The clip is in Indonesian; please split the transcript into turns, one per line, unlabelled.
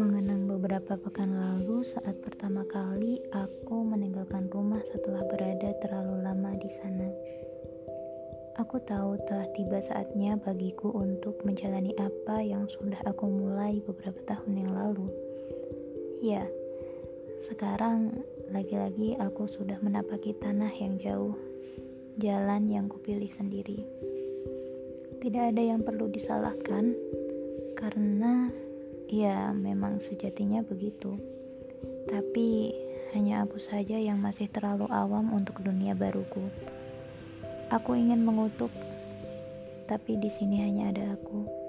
Mengenang beberapa pekan lalu saat pertama kali aku meninggalkan rumah setelah berada terlalu lama di sana. Aku tahu telah tiba saatnya bagiku untuk menjalani apa yang sudah aku mulai beberapa tahun yang lalu. Ya, sekarang lagi-lagi aku sudah menapaki tanah yang jauh, jalan yang kupilih sendiri. Tidak ada yang perlu disalahkan karena Ya, memang sejatinya begitu. Tapi hanya aku saja yang masih terlalu awam untuk dunia baruku. Aku ingin mengutuk, tapi di sini hanya ada aku.